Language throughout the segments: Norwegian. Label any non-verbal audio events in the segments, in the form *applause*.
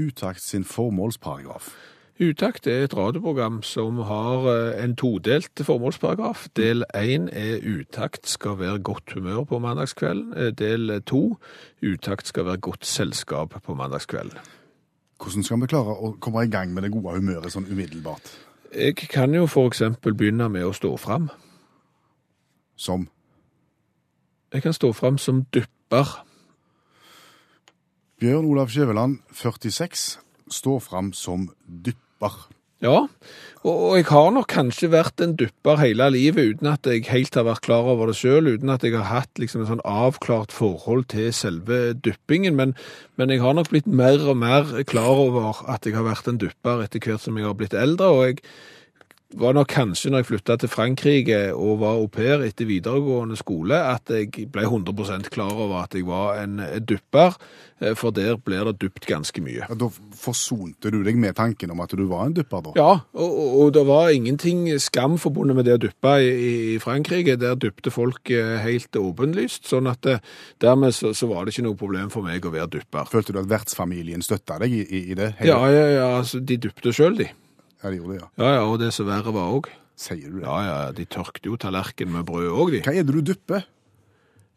Utakt sin formålsparagraf. Utakt er et radioprogram som har eh, en todelt formålsparagraf. Del én er utakt skal være godt humør på mandagskvelden. Eh, Del to utakt skal være godt selskap på mandagskvelden. Hvordan skal vi klare å komme i gang med det gode humøret sånn umiddelbart? Jeg kan jo eksempel begynne med å stå fram. Som Jeg kan stå fram som dypper. Bjørn Olav Skjæveland, 46, står fram som dypper. Ja, og jeg har nok kanskje vært en dypper hele livet uten at jeg helt har vært klar over det sjøl, uten at jeg har hatt liksom en sånn avklart forhold til selve dyppingen. Men, men jeg har nok blitt mer og mer klar over at jeg har vært en dypper etter hvert som jeg har blitt eldre. og jeg var nok kanskje når jeg flytta til Frankrike og var au pair etter videregående skole, at jeg ble 100% klar over at jeg var en dypper, eh, for der blir det dupt ganske mye. Ja, da forsonte du deg med tanken om at du var en dupper, da? Ja, og, og, det var ingenting skam forbundet med det å duppe i, i Frankrike. Der dupte folk eh, helt åpenlyst, sånn at det, dermed så, så var det ikke noe problem for meg å være dupper. Følte du at vertsfamilien støtta deg i, i, det? det? Ja, ja, ja, altså, de dupte sjøl, de. Ja, de gjorde det, ja. Ja, ja, og det som verre var òg. Sier du det? Ja, ja, de tørkte jo tallerken med brød òg, de. Hva er det du dupper?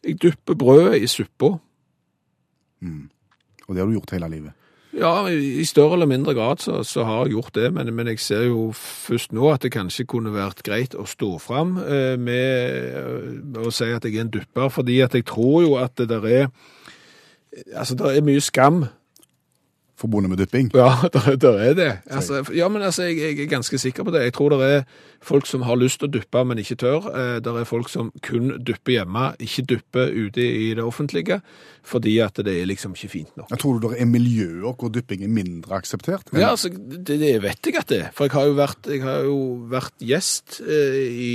Jeg dupper brødet i suppa. Og det har du gjort hele livet. Ja, i i større eller mindre grad så, så har jeg gjort det, men, men jeg ser jo først nå at det kanskje kunne vært greit å stå fram eh, med, eh, å si at jeg er en dupper, fordi at jeg tror jo at det der er Altså, det er mye skam. Forbundet med dypping? Ja, *laughs* der, der er det. Altså, ja, men altså, jeg, jeg er ganske sikker på det. Jeg tror det er folk som har lyst til å dyppe, men ikke tør. Eh, Det er folk som kun dypper hjemme, ikke dypper ute i det offentlige, fordi at det er liksom ikke fint nok. Jeg tror du det er miljøer hvor dypping er mindre akseptert? Ja, altså, det, det vet jeg at det er. For jeg har jo vært, jeg har jo vært gjest eh, i,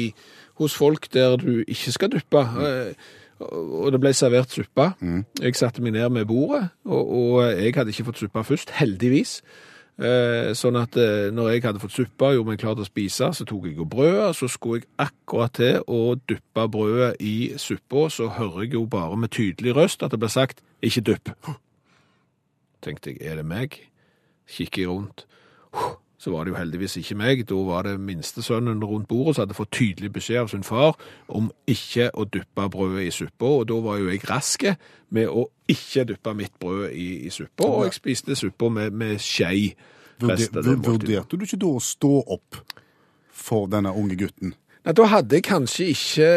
hos folk der du ikke skal dyppe. Eh, og det ble servert suppe. Jeg satte meg ned med bordet, og, og jeg hadde ikke fått suppe først, heldigvis. Eh, sånn at eh, når jeg hadde fått suppe og gjorde meg klar til å spise, så tok jeg jo brødet, så skulle jeg akkurat til å dyppe brødet i suppa, så hører jeg jo bare med tydelig røst at det blir sagt 'ikke dypp'. Tenkte jeg, er det meg? Kikker jeg rundt. Så var det jo heldigvis ikke meg. Da var det minstesønnen rundt bordet som hadde fått tydelig beskjed av sin far om ikke å dyppe brødet i suppa, og da var jo jeg rask med å ikke dyppe mitt brød i, i suppa, og jeg spiste suppa med, med måltidet. vurderte du ikke da å stå opp for denne unge gutten? Nei, da hadde jeg kanskje ikke,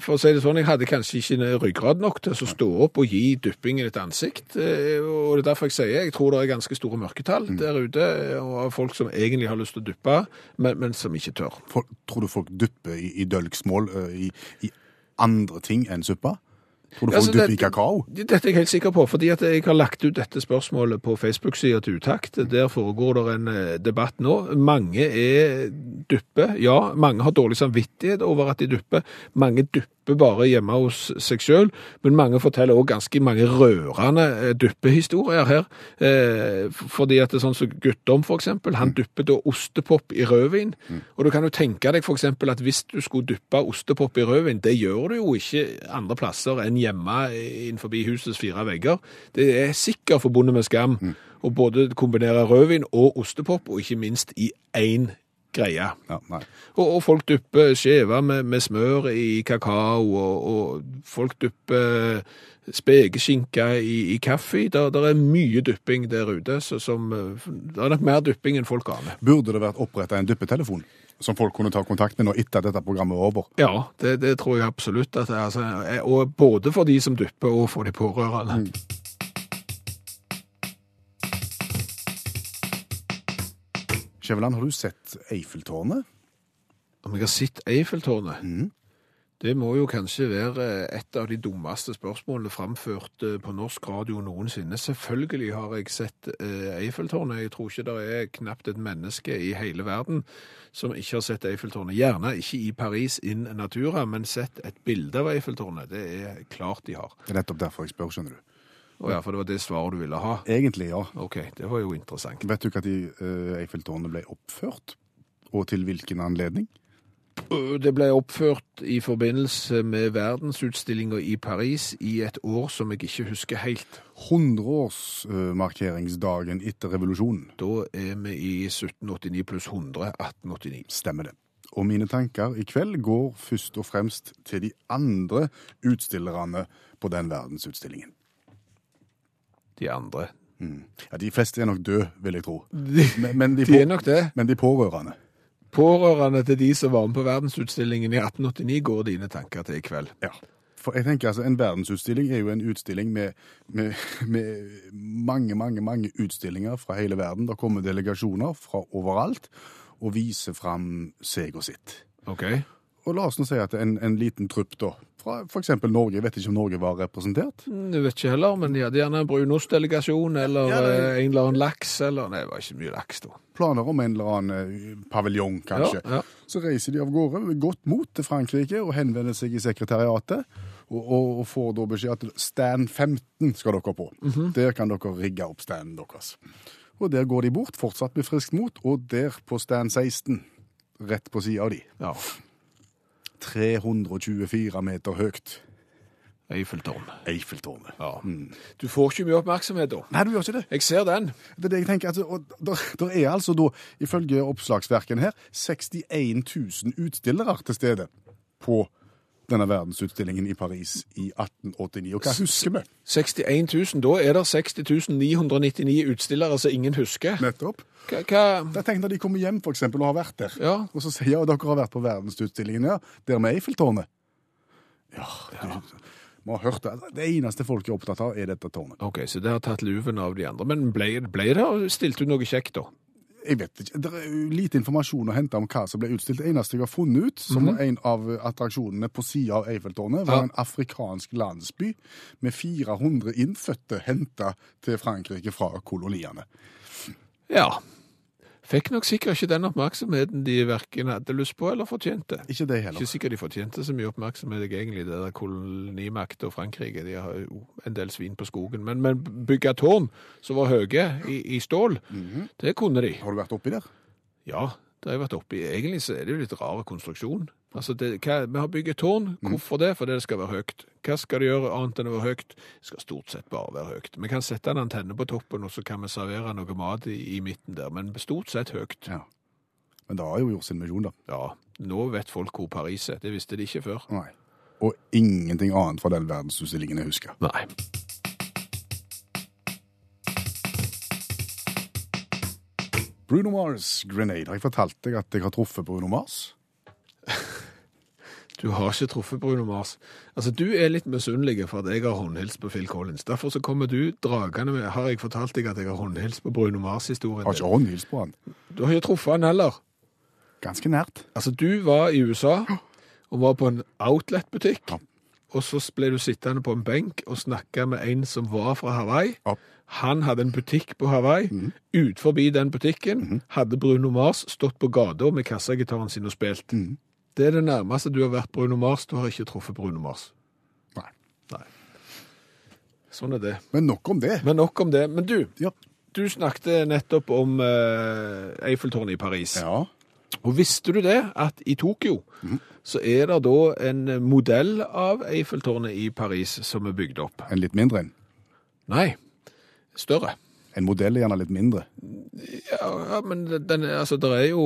for å si det sånn, jeg hadde kanskje ikke ryggrad nok til å stå opp og gi duppingen et ansikt. eh, Og det er derfor jeg sier jeg tror det er ganske store mørketall der ute og av folk som egentlig har lyst til å duppe, men, men som ikke tør. Folk, tror du folk dupper i, i dølgsmål i, i andre ting enn suppa? Tror du folk Altså, i kakao? Dette er jeg helt sikker på, fordi at jeg har lagt ut dette spørsmålet på Facebook-sida til Utakt. Der foregår det en eh, debatt nå. Mange er duppe. Ja, mange har dårlig samvittighet over at de dupper. Mange dypper bare hjemme hos seg sjøl, men mange forteller òg ganske mange rørende duppehistorier dyppehistorier her. Eh, fordi at det er sånn som Guttorm, for eksempel, han dupper da ostepop i rødvin. Og du kan jo tenke deg for eksempel at hvis du skulle dyppe ostepop i rødvin, det gjør du jo ikke andre plasser enn hjemme innenfor husets fire vegger. Det er sikkert forbundet med skam å både kombinere rødvin og ostepop, og ikke minst i én greie. Ja. Og, og folk dupper skjever med, med smør i kakao, og, og folk dupper spekeskinke i, i kaffe. Der, der er mye dypping der ute, så som, eh, det er nok mer dypping enn folk aner. Burde det vært oppretta en dyppetelefon som folk kunne ta kontakt med nå etter at dette programmet er over? Ja, det, det tror jeg absolutt. At altså, eh, og både for de som dypper, og for de pårørende. Skjæveland, har du sett Eiffeltårnet? Om jeg har sett Eiffeltårnet? Det må jo kanskje være et av de dummeste spørsmålene framført eh, på norsk radio noensinne. Selvfølgelig har jeg sett eh, Eiffeltårnet. Jeg tror ikke det er knapt et menneske i hele verden som ikke har sett Eiffeltårnet. Gjerne ikke i Paris in natura, men sett et bilde av Eiffeltårnet. Det er klart de har. Det er nettopp derfor jeg spør, skjønner du. Å ja, for det var det svaret du ville ha. Egentlig, ja. OK, det var jo interessant. Vet du når uh, Eiffeltårnet ble oppført? Og til hvilken anledning? Det ble oppført i forbindelse med verdensutstillinga i Paris i et år som jeg ikke husker helt. 100-årsmarkeringsdagen etter revolusjonen. Da er vi i 1789 pluss 100, 1889. Stemmer det. Og mine tanker i kveld går først og fremst til de andre utstillerne på den verdensutstillingen. De andre. Ja, De fleste er nok døde, vil jeg tro. *laughs* Men, men, de, de er nok det. men de pårørende. Pårørende til de som var med på verdensutstillingen i 1889, går dine tanker til i kveld. Ja. For jeg tenker altså, En verdensutstilling er jo en utstilling med, med, med mange, mange mange utstillinger fra hele verden. Det kommer delegasjoner fra overalt og viser fram seg og sitt. OK? Og la oss nå si at en, en liten trupp da, fra f.eks. Norge, jeg vet ikke om Norge var representert, Jeg vet ikke heller, men de hadde gjerne en brunostdelegasjon eller Ja, det- eh, en eller annen laks, eller Nei, det var ikke mye laks, da. planer om en eller annen eh, paviljong kanskje. Ja, ja. Så reiser de av gårde med godt mot til Frankrike og henvender seg i sekretariatet. Og, og, og får da beskjed at stand 15 skal dere på. Der kan dere rigge opp standen deres. Og der går de bort, fortsatt med friskt mot, og der på stand 16, rett på sida av de. Ja. 324 meter høyt. Eiffeltårn. Eiffeltårnet. Ja. Du får ikke mye oppmerksomhet da. Nei, du gjør ikke det. Jeg ser den. Det er det jeg tenker. Altså, og der, der er altså da, ifølge oppslagsverken her, 61 000 utstillere til stede på denne verdensutstillingen i Paris i 1889. Og hva husker vi? 61 000. Da er det 60 999 utstillere som ingen husker. Nettopp. Hva, hva Jeg tenkte når de kommer hjem for eksempel, og har vært der, Ja. og så sier ja, dere har vært på verdensutstillingen, ja, der med Eiffeltårnet. Ja, ja. vi har hørt det. Det eneste folk er opptatt av, er dette tårnet. OK, så det har tatt luven av de andre. Men ble, ble det stilt ut noe kjekt, da? Jeg vet ikke. Det er lite informasjon å hente om hva som ble utstilt. Det eneste jeg har funnet ut, som var en av attraksjonene på sida av Eiffeltårnet, var Ja. en afrikansk landsby med 400 innfødte henta til Frankrike fra koloniene. Ja. Fikk nok sikkert ikke den oppmerksomheten de verken hadde lyst på eller fortjente. Ikke det heller. Ikke sikkert de fortjente så mye oppmerksomhet, egentlig, det der kolonimakt og Frankrike. De har jo en del svin på skogen. Men, men bygge tårn som var høye i, i stål, det kunne de. Har du vært oppi der? Ja, det har jeg vært oppi. Egentlig så er det jo litt rar konstruksjon. Altså, det, hva, vi har bygget tårn. Hvorfor det? Fordi det skal være høyt. Hva skal det gjøre annet enn å være høyt? Det skal stort sett bare være høyt. Vi kan sette en antenne på toppen, og så kan vi servere noe mat i, i midten der. Men stort sett høyt. Ja. Men det har jo gjort sin misjon, da. Ja, nå vet folk hvor Paris er. Det visste de ikke før. Nei. Og ingenting annet fra den verdensutstillingen jeg husker. Nei. Bruno Mars, Grenade. Har jeg fortalt deg at jeg har truffet Bruno Mars? Du har ikke truffet Bruno Mars. Altså, Du er litt misunnelig for at jeg har håndhilst på Phil Collins. Derfor så kommer du dragende med Har jeg fortalt deg at jeg har håndhilst på Bruno Mars-historien? Har ikke håndhilst på han. Du har ikke truffet han heller. Ganske nært. Altså, du var i USA og var på en outlet-butikk, Ja. og så ble du sittende på en benk og snakke med en som var fra Hawaii. Ja. Han hadde en butikk på Hawaii. Ut forbi den butikken hadde Bruno Mars stått på gata med kassagitaren sin og spilt. Det er det nærmeste du har vært Bruno Mars. Du har ikke truffet Bruno Mars. Nei. Nei. Sånn er det. Men nok om det. Men nok om det. Men du, Ja. du snakket nettopp om uh, Eiffeltårnet i Paris. ja. Og visste du det, at i Tokyo så er det da en modell av Eiffeltårnet i Paris som er bygd opp? En litt mindre en. Nei, større. En modell er gjerne litt mindre. Ja, ja, men den, altså, der er jo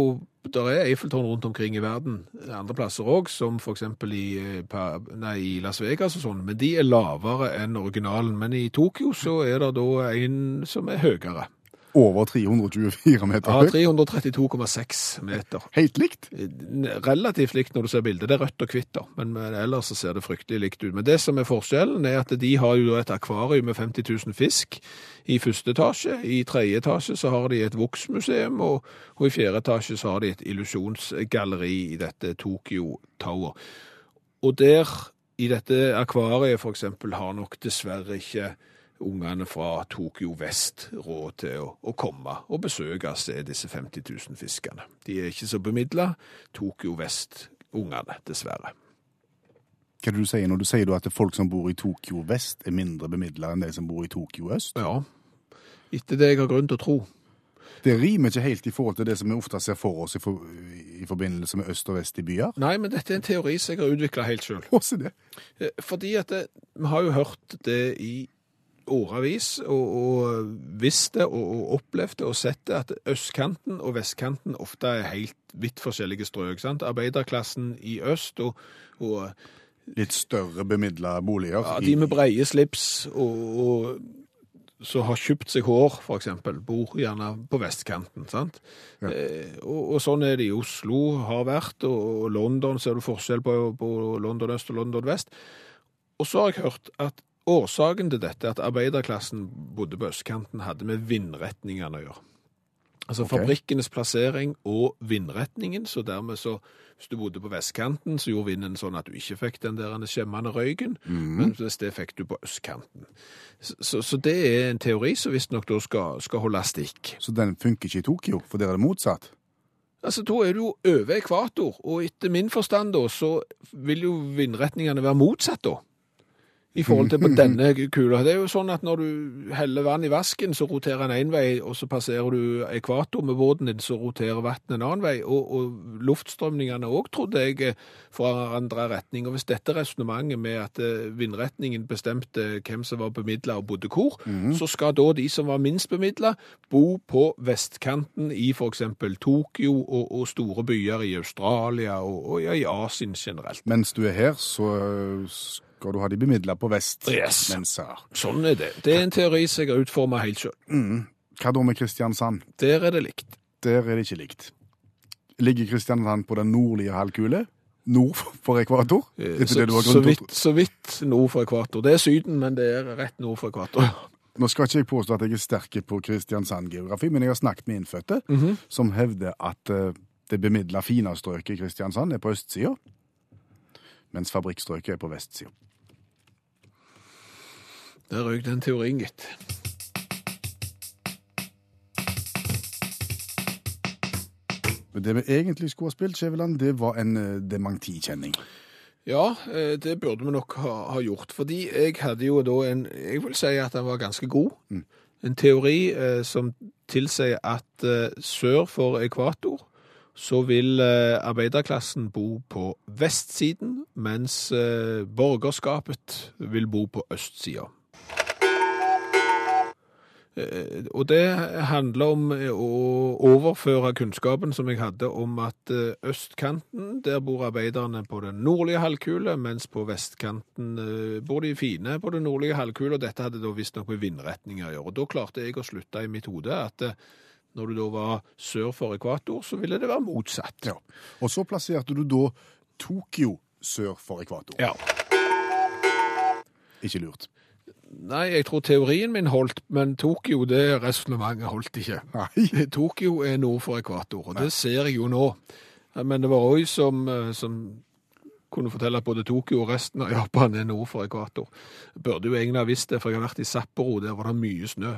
der er Eiffeltårn rundt omkring i verden, andre plasser òg, som f.eks. I, eh, i Las Vegas og sånn, men de er lavere enn originalen. Men i Tokyo så er det da en som er høyere. Over 324 meter Ja, 332,6 meter. Helt likt. Relativt likt når du ser bildet. Det er rødt og hvitt. Men, men ellers så ser det fryktelig likt ut. Men det som er forskjellen, er at de har jo et akvarium med 50 000 fisk i første etasje. I tredje etasje så har de et voksmuseum, og, og i fjerde etasje så har de et illusjonsgalleri i dette Tokyo Tower. Og der, i dette akvariet eksempel, har nok dessverre ikke ungene fra Tokyo Vest råd til å, å komme og besøke og se disse 50 000 fiskene. De er ikke så bemidla, Tokyo Vest-ungene, dessverre. Hva er det du sier når du sier at folk som bor i Tokyo vest er mindre bemidla enn de som bor i Tokyo øst? Ja, etter det jeg har grunn til å tro. Det rimer ikke helt i forhold til det som vi ofte ser for oss i, for, i forbindelse med øst og vest i byer. Nei, men dette er en teori som jeg har utvikla helt sjøl. Eh, Fordi at det, vi har jo hørt det i årevis, og, og visst det, og, og opplevd det, og sett det, at østkanten og vestkanten ofte er helt vidt forskjellige strøk. sant? Arbeiderklassen i øst og, og Litt større bemidla boliger. ja, de med breie slips og, og som har kjøpt seg hår, eksempel, bor gjerne på vestkanten, sant? Ja. Eh, og, sånn er det i Oslo, har vært, og, og London ser du forskjell på, på London øst og London vest. Og så har jeg hørt at årsaken til dette, at arbeiderklassen bodde på østkanten, hadde med vindretningene å gjøre. Altså okay. fabrikkenes plassering og vindretningen, så dermed så, hvis du bodde på vestkanten, så gjorde vinden sånn at du ikke fikk den der skjemmende røyken, men hvis det fikk du på østkanten. Så, så, så det er en teori som visstnok da skal, skal holde stikk. Så den funker ikke i Tokyo, for der er det motsatt. Altså, da er du jo over ekvator, og etter min forstand da, så vil jo vindretningene være motsatt da. I forhold til på *laughs* denne kula. Det er jo sånn at når du heller vann i vasken, så roterer den en vei, og så passerer du ekvator med båten din, så roterer vannet en annen vei. Og, og luftstrømningene òg, trodde jeg, forandra forandrer retning. Og hvis dette resonnementet med at eh, vindretningen bestemte hvem som var bemidla og bodde hvor, så skal da de som var minst bemidla, bo på vestkanten i f.eks. Tokyo og, og store byer i Australia og, og i Asien generelt. Mens du er her, så skal du har de bemidla på vest. Yes. Menser. Sånn er det. Det er en teori som jeg har utforma helt sjøl. Hva da med Kristiansand? Der er det likt. Der er det ikke likt. Ligger Kristiansand på den nordlige halvkule? Nord for ekvator? Eh, Så, det du har så, vidt, så vidt nord for ekvator. Det er Syden, men det er rett nord for ekvator. Nå skal ikke jeg påstå at jeg er sterk på Kristiansand-geografi, men jeg har snakket med innfødte som hevder at eh, det bemidla fina strøket i Kristiansand er på østsida, mens fabrikkstrøket er på vestsida. Der røyk den teorien, gitt. Men det vi egentlig skulle ha spilt, Skjæveland, det var en eh, dementikjenning. Ja, eh, det burde vi nok ha, ha gjort. Fordi jeg hadde jo da en Jeg vil si at den var ganske god. En teori eh, som tilsier at eh, sør for ekvator så vil eh, arbeiderklassen bo på vestsiden, mens eh, borgerskapet vil bo på østsida. Eh, Og det handler om eh, å overføre kunnskapen som jeg hadde om at eh, østkanten, der bor arbeiderne på den nordlige halvkule, mens på vestkanten bor de fine på den nordlige halvkule, og dette hadde da visstnok med vindretninger å gjøre. Og da klarte jeg å slutte i mitt hode at når du da var sør for ekvator, så ville det være motsatt. Ja. Og så plasserte du da Tokyo sør for ekvator. Ja. Ikke lurt. Nei, jeg tror teorien min holdt, men Tokyo, det resonnementet holdt ikke. Nei. *laughs* Tokyo er nord for ekvator, og det ser jeg jo nå. Men det var Roy som, eh, som kunne fortelle at både Tokyo og resten av Japan er nord for ekvator. Burde jo egentlig ha visst det, for jeg har vært i Sapporo, der var det mye snø.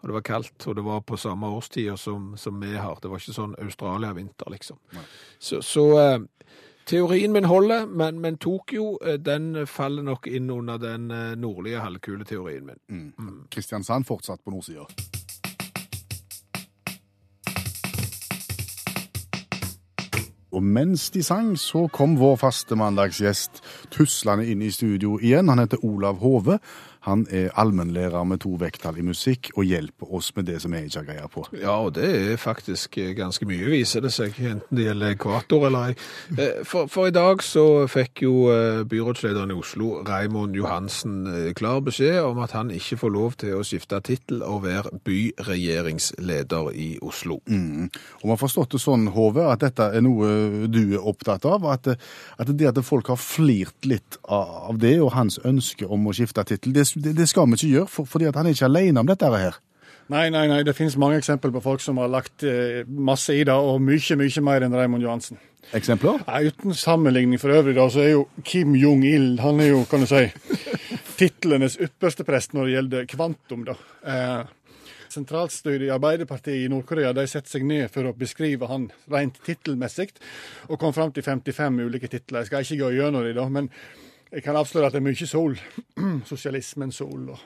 Og det var kaldt, og det var på samme årstider som, som vi har. Det var ikke sånn Australia-vinter, liksom. Så, så eh, teorien min holder, men, men Tokyo eh, den faller nok inn under den nordlige, nordlige halvkuleteorien min. Kristiansand fortsatt på nordsida. Og mens de sang, så kom vår faste mandagsgjest tuslende inn i studio igjen. Han heter Olav Hove. Han er allmennlærer med to vekttall i musikk og hjelper oss med det som vi ikke har greie på. Ja, og det er faktisk eh, ganske mye, viser det seg, enten det gjelder ekvator eller ei. Eh, For, for i dag så fikk jo eh, byrådslederen i Oslo, Raimond Johansen, klar beskjed om at han ikke får lov til å skifte tittel og være byregjeringsleder i Oslo. Og vi har forstått det sånn, Hove, at dette er noe du er opptatt av. At, at det at folk har flirt litt av det og hans ønske om å skifte tittel, det, det, det skal vi ikke gjøre, for, fordi han er ikke alene om dette her. Nei, nei, nei, det finnes mange eksempler på folk som har lagt eh, masse i det, og mye, mye mer enn Raymond Johansen. Eksempler? Nei, uten sammenligning for øvrig, da, så er jo Kim Jong-il han er jo, kan du si, *laughs* titlenes ypperste prest når det gjelder kvantum. da. Eh, Sentralstyret i Arbeiderpartiet i Nord-Korea de setter seg ned for å beskrive han rent tittelmessig, og kom fram til 55 ulike titler. Jeg skal ikke gå gjennom dem, da, men jeg kan avsløre at det er mye sol. *clears throat* Sosialismens sol, og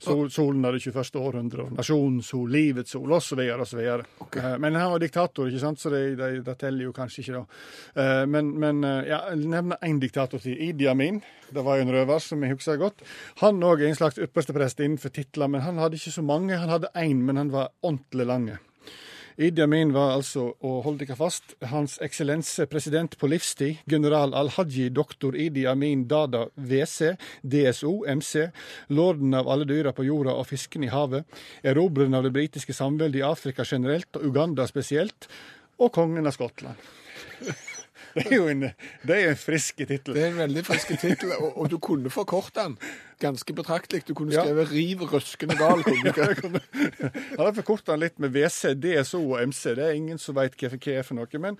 sol, solen av det 21. århundre, og nasjonens sol, livets sol, osv. osv. Eh, Men han var diktator, ikke sant, så det, det, det teller jo kanskje ikke, da. Eh, Men, men eh, ja, jeg nevner én diktator til. Idi Amin. Det var jo en røver som jeg husker godt. Han òg er en slags yppersteprest innenfor titler, men han hadde ikke så mange. Han hadde én, men han var ordentlig lange. Idi Amin var altså, og hold dere fast, Hans eksellense president på livstid, general al-Haji doktor Idi Amin Dada WC, DSO, MC, lorden av alle dyra på jorda og fisken i havet, erobreren av det britiske samveldet i Afrika generelt og Uganda spesielt, og kongen av Skottland. Det er jo en, det er en frisk tittel. Det er en veldig frisk tittel, og, og du kunne forkorte den ganske betraktelig. Du kunne Ja. skrevet 'riv røskende gal'. kunne du ikke? Har forkorta den litt med WC, DSO og MC. Det er ingen som veit hva hva er for noe. Men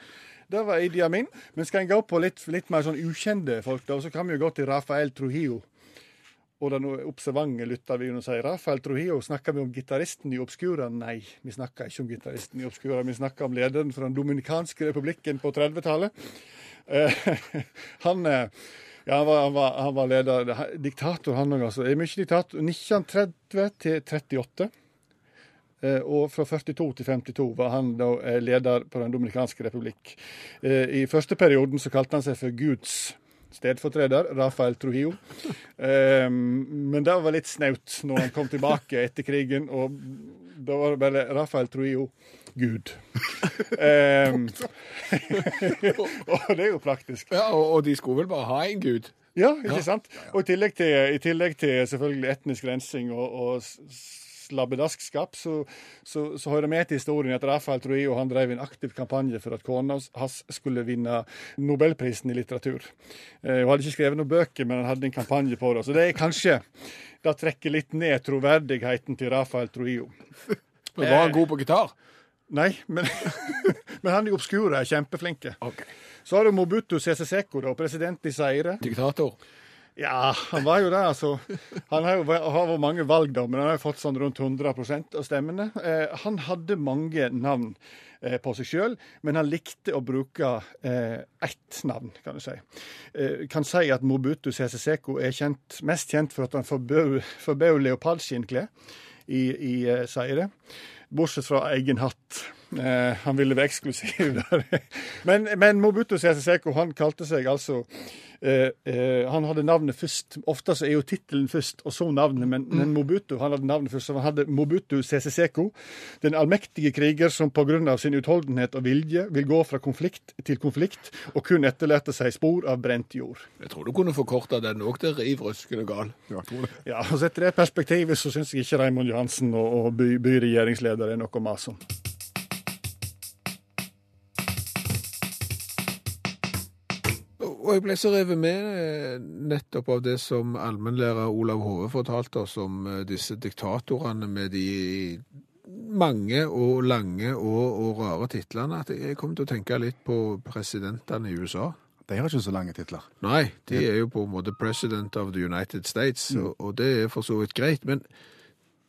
det var Idi Amin. Men skal en gå på litt, litt mer sånn ukjente folk, da, så kan vi jo gå til Rafael Trujillo. Og den observante lytter vil jo si Rafael Trujillo. Snakker vi om gitaristen i Obscura? Nei, vi snakker ikke om gitaristen i Obscura. Vi snakker om lederen for den dominikanske republikken på 30-tallet. Eh, *laughs* han, eh, ja, han, var, han, var, han var leder, diktator han òg, altså. Er mye diktator. 1930 til 38. Eh, Og fra 42 til 52 var han da leder på Den dominikanske republikk. I første perioden så kalte han seg for Guds stedfortreder, Rafael Trujillo. Eh, Men det var litt snaut når han kom tilbake etter krigen, og da var det bare Rafael Trujillo Gud. um, *laughs* og det er jo praktisk. Ja, og, og de skulle vel bare ha en gud? Ja, ikke sant? Og i tillegg til, i tillegg til selvfølgelig etnisk rensing og, og slabbedaskskap, så, så, så hører med til historien at Rafael Trujillo han drev en aktiv kampanje for at kona hans skulle vinne Nobelprisen i litteratur. Eh, hun hadde ikke skrevet noen bøker, men han hadde en kampanje på det. Så det er kanskje Det trekker litt ned troverdigheten til Rafael Trujillo. *laughs* Men var han god på gitar? Nei, men, *laughs* men han i Obscura er kjempeflinke. Okay. Så har du Mobutu Sese Seko, president i Seire. Diktator. Ja, han var jo det, altså. Han har jo vært- mange valg, da, men han har jo fått sånn rundt 100% av stemmene. Eh, han hadde mange navn eh, på seg sjøl, men han likte å bruke eh, ett navn, kan du si. Eh, kan si at Mobutu Sese er kjent, mest kjent for at han forbød, forbød leopardskinnklær i, i eh, Zaire. Bortsett fra egen hatt. Eh, han ville være eksklusiv *laughs* der. men, men Mobutu Seseko, han kalte seg altså eh, eh, Han hadde navnet først. Ofte så er jo tittelen først, og så navnet. Men, men Mobutu han hadde navnet først. Så han hadde Mobutu Seseko, den allmektige kriger som pga. sin utholdenhet og vilje vil gå fra konflikt til konflikt, og kun etterlater seg spor av brent jord. Jeg tror du kunne forkorta den òg til riv røskende gal. Ja. Ja, og Sett i det perspektivet så syns jeg ikke Raymond Johansen og, og by, byregjeringsleder er noe å mase om. Og jeg ble så revet med eh, nettopp av det som allmennlærer Olav Hove fortalte oss om eh, disse diktatorene med de mange og lange og, og rare titlene, at jeg kom til å tenke litt på presidentene i USA. De har ikke så lange titler. Nei, de er jo på en måte President of the United States, og, og det er for så vidt greit. Men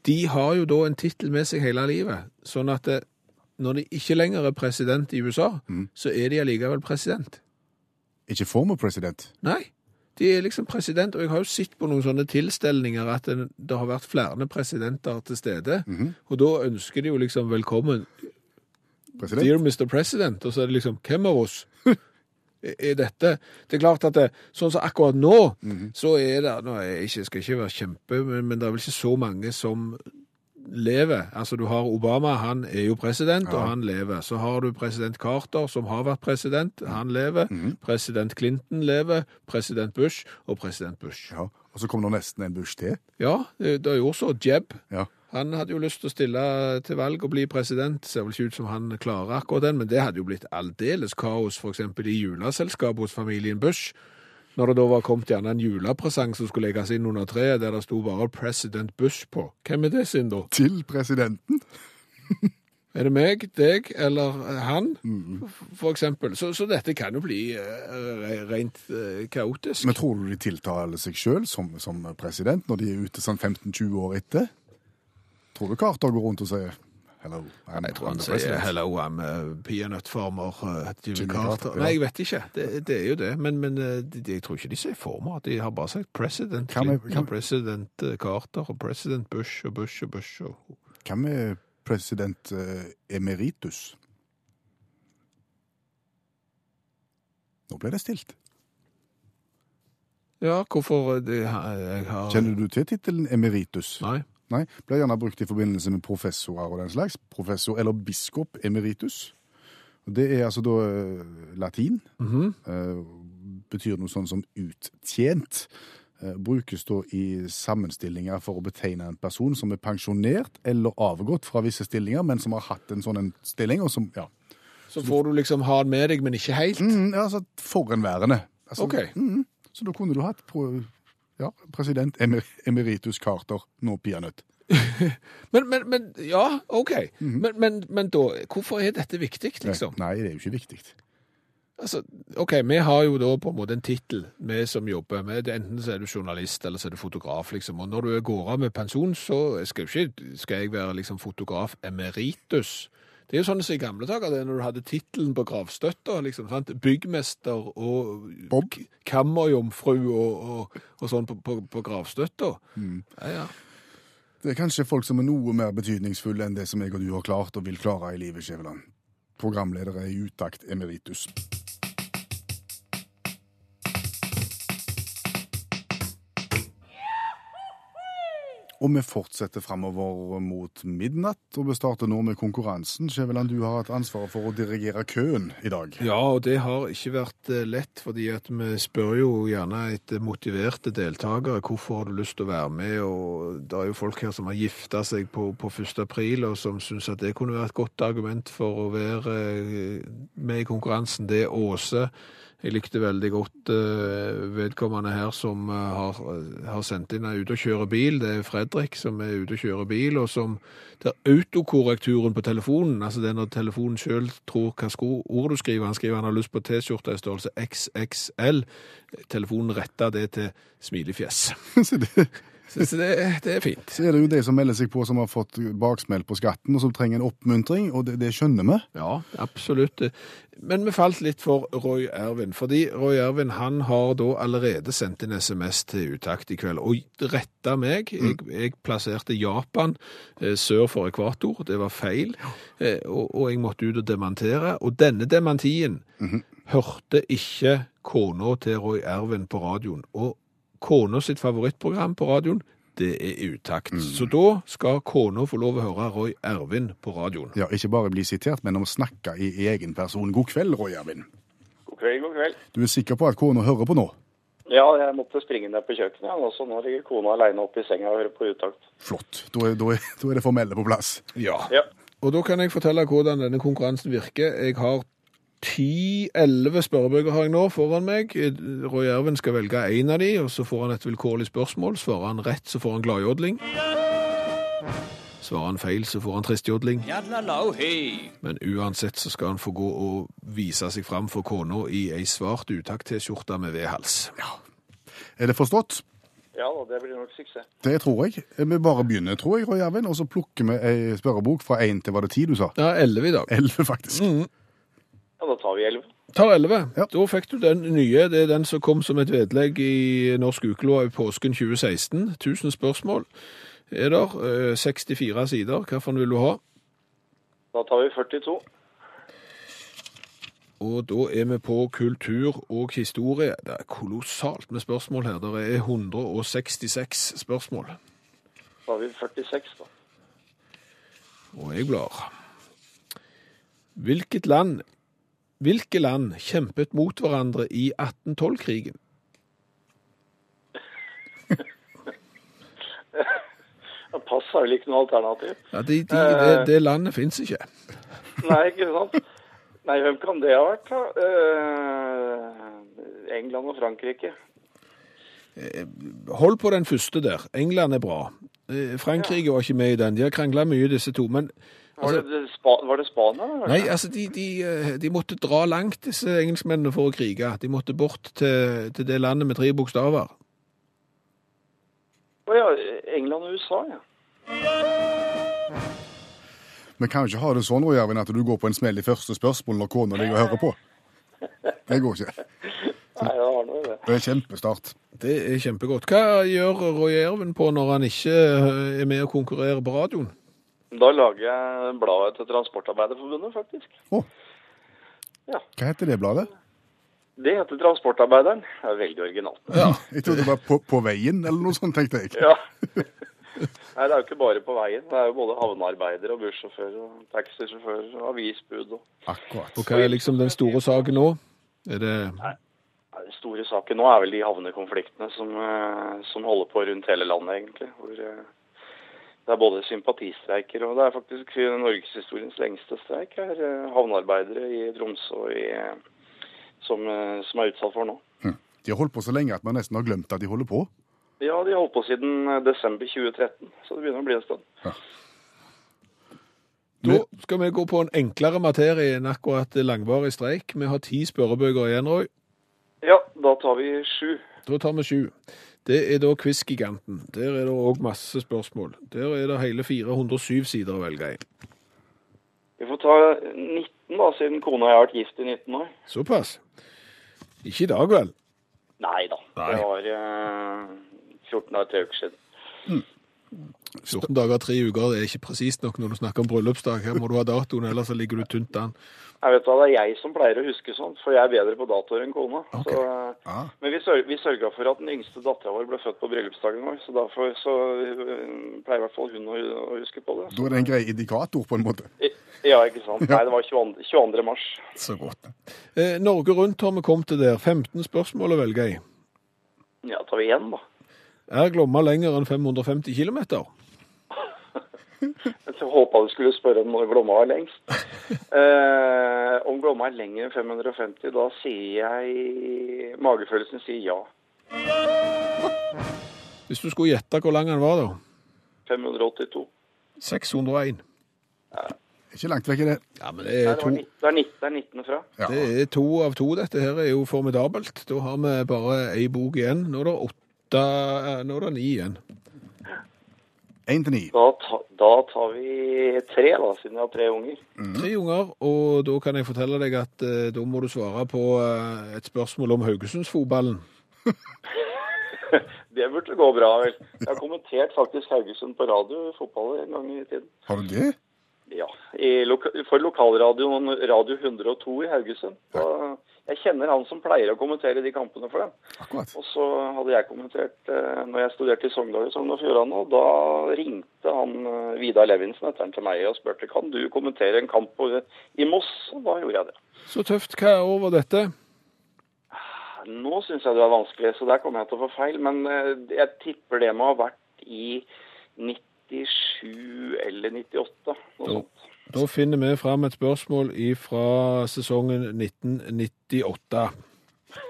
de har jo da en tittel med seg hele livet, sånn at det, når de ikke lenger er president i USA, så er de allikevel president. Ikke former president. Nei, de er liksom president, og jeg har jo sett på noen sånne tilstelninger at det, det har vært flere presidenter til stede, og da ønsker de jo liksom velkommen, president. dear Mr. President, og så er det liksom, hvem av oss *laughs* er dette? Det er klart at det, sånn som akkurat nå, så er det, nå jeg ikke, skal ikke være kjempe, men, men det er vel ikke så mange som lever. Altså du har Obama, han er jo president, og han lever. Så har du president Carter, som har vært president, han lever. President Clinton lever, president Bush og president Bush. Ja. Og så kom det nesten en bush til. Ja, det, det gjorde så. Jeb, Ja. han hadde jo lyst til å stille til valg og bli president. Ser vel ikke ut som han klarer akkurat den, men det hadde jo blitt aldeles kaos eksempel i juleselskapet hos familien Bush. Når det da var kommet gjerne en julepresang som skulle legges inn under treet, der det sto bare President Bush på. Hvem er det sin da? Til presidenten. *laughs* Er det meg, deg eller eh, han, Mm. for eksempel? Så, så dette kan jo bli uh, rent uh, kaotisk. Men tror du de tiltaler seg sjøl som, som president når de er ute sånn 15-20 år etter? Tror du Carter går rundt og sier hello? I'm, Jeg tror han sier 'hello, I'm a peanut farmer', uh, Jimmy, Jimmy Carter. Carter. Nei, jeg vet ikke. Det, det er jo det. Men, men eh, de, jeg tror ikke de sier former. De har bare sagt president Kan vi- kan- president eh, Carter og president Bush og Bush og Bush. Og... Hva med president uh, emeritus? Nå ble det stilt. Ja, hvorfor det, jeg har Kjenner du til tittelen emeritus? Nei. Nei, Blir gjerne brukt i forbindelse med professorer og den slags. Professor eller biskop emeritus. Det er altså da eh, latin. Mm -hmm. betyr noe sånn som uttjent. Eh, brukes da i sammenstillinger for å betegne en person som er pensjonert eller avgått fra visse stillinger, men som har hatt en sånn en stilling, og som Ja, Så får du liksom ha den med deg, men ikke helt. mm, ja altså forhenværende. Altså, Ok. mm, så da kunne du hatt ja, president emer, emeritus Carter, nå peanøtt. *laughs* Men, men, men ja, OK. men, men, men da, hvorfor er dette viktig, liksom? Nei, det er jo ikke viktig. Altså, ok, vi har jo da på en måte en tittel, vi som jobber med det. Enten så er du journalist, eller så er du fotograf, liksom. Og når du går av med pensjon, så skal, ikke, skal jeg være liksom fotograf emeritus. Det er jo sånn som i gamle dager, det er når du hadde tittelen på gravstøtta, liksom, sant? Byggmester og Bob. kammerjomfru og, og, og sånn på, på, på gravstøtta. Ja, ja. Det er kanskje folk som er noe mer betydningsfulle enn det som jeg og du har klart og vil klare i livet, Skjæveland. Programledere i utakt emeritus. Og vi fortsetter framover mot midnatt, og vi starter nå med konkurransen. Skjæveland, du har hatt ansvaret for å dirigere køen i dag. Ja, og det har ikke vært eh, lett, fordi at vi spør jo gjerne etter motiverte deltakere. Hvorfor har du lyst til å være med? Og det er jo folk her som har gifta seg på, på 1. april, og som syns at det kunne være et godt argument for å være eh, med i konkurransen. Det er Åse. Jeg likte veldig godt eh, vedkommende her som eh, har, har sendt inn er ute og kjører bil. Det er Fredrik som er ute og kjører bil, og som der autokorrekturen på telefonen, altså det er når telefonen sjøl tror hva ord du skriver, han skriver han har lyst på T-skjorte i størrelse XXL, telefonen retter det til smilefjes. *laughs* Så, det, det, er fint. så er det jo de som melder seg på som har fått baksmell på skatten, og som trenger en oppmuntring, og det, det skjønner vi. Ja, absolutt. Men vi falt litt for Roy Ervin, fordi Roy Ervin han har da allerede sendt en SMS til utakt i kveld, og retta meg. Jeg, jeg plasserte Japan eh, sør for ekvator, det var feil, eh, og, og jeg måtte ut og dementere. Og denne demantien hørte ikke kona til Roy Ervin på radioen. Og kona sitt favorittprogram på radioen, det er utakt. Så da skal kona få lov å høre Roy Ervin på radioen. Ja, ikke bare bli sitert, men om å snakke i egen person. God kveld, Roy Ervin. God kveld, god kveld. Du er sikker på at kona hører på nå? Ja, jeg måtte springe ned på kjøkkenet, og så nå ligger kona alene oppe i senga og hører på utakt. Flott. Da er, da er, da er det formelle på plass. Ja. Ja. Og da kan jeg fortelle hvordan denne konkurransen virker. Jeg har 10-11 spørrebøker har jeg nå foran meg. Roy Ervin skal velge en av de, og så får han et vilkårlig spørsmål. Svarer han rett, så får han gladjodling. Svarer han feil, så får han tristjodling. Men uansett så skal han få gå og vise seg fram for kona i ei svart utakt-T-skjorte med V-hals. Er det forstått? Ja da, det blir nok suksess. Det tror jeg. Vi bare begynner, tror jeg, Roy Ervin, og så plukker vi ei spørrebok fra én til var det ti du sa? Ja, 11 i dag. Elleve, faktisk. Ja, da tar vi elleve. Tar 11. Ja. Da fikk du den nye. Det er den som kom som et vedlegg i Norsk Ukelov i påsken 2016. 1000 spørsmål er der. eh, 64 sider. Hvilken vil du ha? Da tar vi 42. Og da er vi på kultur og historie. Det er kolossalt med spørsmål her. Det er 166 spørsmål. Da har vi 46, da. Og jeg blar. Hvilket land, hvilke land kjempet mot hverandre i 1812-krigen? *laughs* Det Pass er vel ikke noe alternativ. Ja, de, de, det, det landet fins ikke. *laughs* Nei, ikke sant? Nei, hvem kan det ha vært, da? Eh, England og Frankrike. Hold på den første der. England er bra. Frankrike Frankrike var ikke med i den. De har krangla mye, disse to. Men Var det, det spa, var det Spania? eller? Nei, altså, de, de, eh, de måtte dra langt, disse engelskmennene, for å krige. De måtte bort til, til det landet med tre bokstaver. Å ja, England og USA, ja. Vi kan jo ikke ha det sånn, Roy Ervin, at du går på en smell i første spørsmål når kona ligger og hører på. Det går ikke. Nei, det var noe det. Det er kjempestart. Det er kjempegodt. Hva gjør Roy Erven på når han ikke eh, er med og konkurrerer på radioen? Da lager jeg bladet til Transportarbeiderforbundet, faktisk. Oh. Ja. Hva heter det bladet? Det heter Transportarbeideren. Det er veldig originalt. Ja, Jeg trodde det var på, på veien, eller noe sånt, tenkte jeg. Ja. Nei, det er jo ikke bare på veien. Det er jo både havnearbeidere og bussjåfører og taxisjåfører og avisbud. Og... Akkurat. Og hva er liksom den store saken nå? Er det Nei, Den store saken nå er vel de havnekonfliktene som, eh, som holder på rundt hele landet, egentlig. Hvor eh, det er både sympatistreiker og det er faktisk norgeshistoriens lengste streik. er eh, havnearbeidere i Tromsø i, eh, som, eh, som er utsatt for nå. De har holdt på så lenge at man nesten har glemt at de holder på. Ja, de har holdt på siden eh, desember 2013, så det begynner å bli en stund. Da skal vi gå på en enklere materie enn akkurat langvarig streik. Vi har ti spørrebøker igjen, Roy. Ja, da tar vi sju. Da tar vi sju. Det er da Quiz-giganten. Der er det òg masse spørsmål. Der er det hele 407 sider å velge i. Vi får ta 19, da, siden kona og jeg har vært gift i 19 år. Såpass. Ikke i dag, vel? Nei da, det var eh, 14 år til uker siden. 14 dager, tre uker, det er ikke presist nok når du snakker om bryllupsdag. Her må du ha datoen, ellers så ligger du tynt an. Jeg vet hva, Det er jeg som pleier å huske sånt, for jeg er bedre på datoer enn kona. Så, eh, Ah. men vi, sør vi sørga for at den yngste dattera vår ble født på bryllupsdagen vår, så derfor så pleier i hvert fall hun å, å huske på det. Da er det en grei indikator, på en måte. I- Ja, ikke sant. *laughs* Nei, det var 22. 22. mars. Så godt. Eh, Norge Rundt har vi kommet til der. 15 spørsmål å velge i. Ja, tar vi igjen, da. Er Glomma lenger enn 550 km? Jeg håpa du skulle spørre om når Glomma var lengst. Eh, om Glomma er lenger enn 550, da sier jeg Magefølelsen sier ja. Hvis du skulle gjette hvor lang den var, da? 582. 601. Ikke langt vekk i det. Ja, men det Nei, er det, to, 19, det er 19, det er 19 fra. Ja. det er to av to. Dette her er jo formidabelt. Da har vi bare ei bok igjen. Nå er det åtte eh, Nå er det ni igjen. Én til ni. Da, ta, da tar vi tre, da, siden jeg har tre unger. Tre unger, og da kan jeg fortelle deg at eh, da må du svare på eh, et spørsmål om Haugesundsfotballen. *laughs* Det burde gå bra, vel. Jeg har kommentert faktisk Haugesund på radio, fotball, en gang i tiden. Har du det? Ja, for lokalradioen Radio 102 i Haugesund. Jeg kjenner han som pleier å kommentere de kampene for dem. Akkurat. Og så hadde jeg kommentert eh, når jeg studerte i Sogndal i Sogn og Fjordane, og da ringte han eh, Vidar Levinsen etter han til meg og spurte kan du kommentere en kamp i Moss, og da gjorde jeg det. Så tøft. Hva er over dette? Nå syns jeg det er vanskelig, så der kommer jeg til å få feil. Men eh, jeg tipper det må ha vært i 97 eller 98. Noe sånt. da finner vi fram et spørsmål fra sesongen 1998.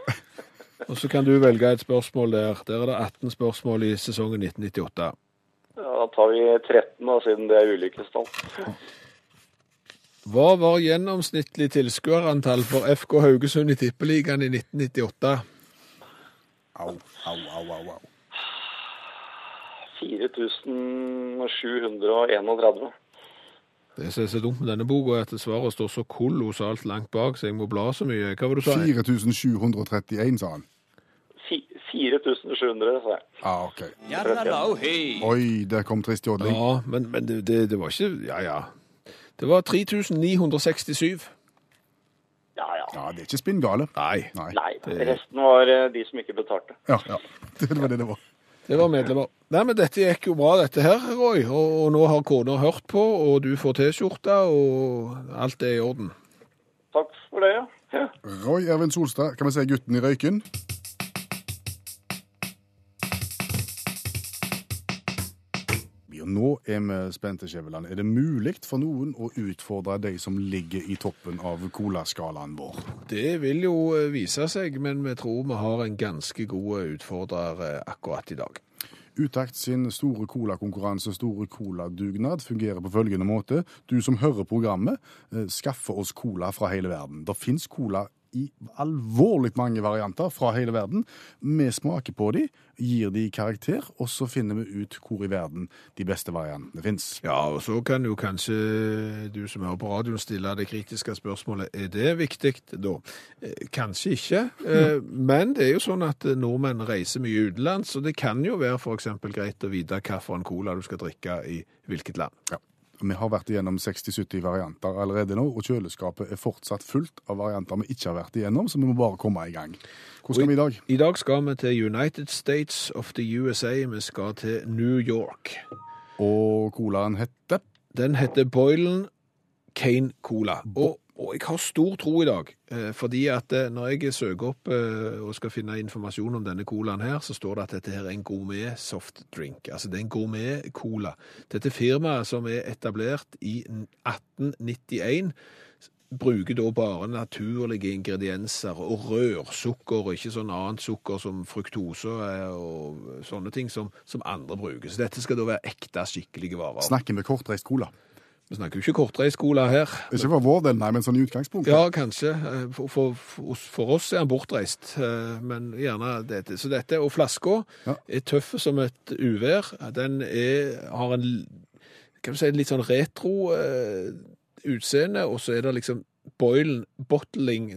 *laughs* Og så kan du velge et spørsmål der. Der er det 18 spørsmål i sesongen 1998. Ja, da tar vi 13, da, siden det er ulykkestall. Hva var gjennomsnittlig tilskuerantall for FK Haugesund i Tippeligaen i 1998? Au, au, au, au. au. 4731. Det som er så dumt med denne boka, er at svaret står så kolossalt langt bak, så jeg må bla så mye. Hva var det du sa? 4731, sa han. 4700, sa jeg. Ah, OK. Oi, der kom trist jodling. Ja, men, men det, det, det var ikke Ja, ja. Det var 3967. Ja, ja. Ja, det er ikke spinngale. Nei. Nei. Nei, resten var eh, de som ikke betalte. Ja, ja. *laughs* Det var det det var. Det var medlemmer. Nei, men dette gikk jo bra, dette her, Roy. Og, og nå har kona hørt på, og du får T-skjorte, og alt er i orden. Takk for det, ja. ja. Roy Ervin Solstad, kan vi si gutten i røyken? Nå er vi spente, Skjæveland. Er det mulig for noen å utfordre de som ligger i toppen av colaskalaen vår? Det vil jo eh, vise seg, men vi tror vi har en ganske god utfordrer eh, akkurat i dag. Utakt sin store colakonkurranse, store coladugnad, fungerer på følgende måte. Du som hører programmet, eh, skaffer oss cola fra hele verden. Det fins cola i alvorlig mange varianter fra hele verden. Vi smaker på de, gir de karakter, og så finner vi ut hvor i verden de beste variantene fins. Ja, og så kan jo kanskje du som hører på radioen stille det kritiske spørsmålet, er det viktig da? Eh, Kanskje ikke, eh, *laughs* men det er jo sånn at nordmenn reiser mye utenlands, så det kan jo være eksempel greit å vite hva for en cola du skal drikke i hvilket land. Ja. Vi har vært igjennom 60-70 varianter allerede nå, og kjøleskapet er fortsatt fullt av varianter vi ikke har vært igjennom, så vi må bare komme i gang. Hvor skal vi i dag? I dag skal vi til United States of the USA, vi skal til New York. Og colaen heter Den heter Boylan Cane Cola. Og, og jeg har stor tro i dag, eh, fordi at eh, når jeg søker opp eh, og skal finne informasjon om denne colaen her, så står det at dette her er en gourmet softdrink. Altså det er en gourmet cola. Dette firmaet som er etablert i 1891, bruker da bare naturlige ingredienser og rørsukker, og ikke sånn annet sukker som fruktose og sånne ting som, som andre bruker. Så dette skal da være ekte, skikkelige varer. Snakker vi kortreist cola. Vi snakker jo ikke kortreiskola her. Ikke for vår del, nei, men sånn i utgangspunktet. Ja, kanskje. Eh, For, for, for, oss er han bortreist, eh, men gjerne dette. Så dette, og flaska Ja. er tøff som et uvær. Den er, har en kan du si, litt sånn retro uh, utseende, og så er det liksom Boilen Bottling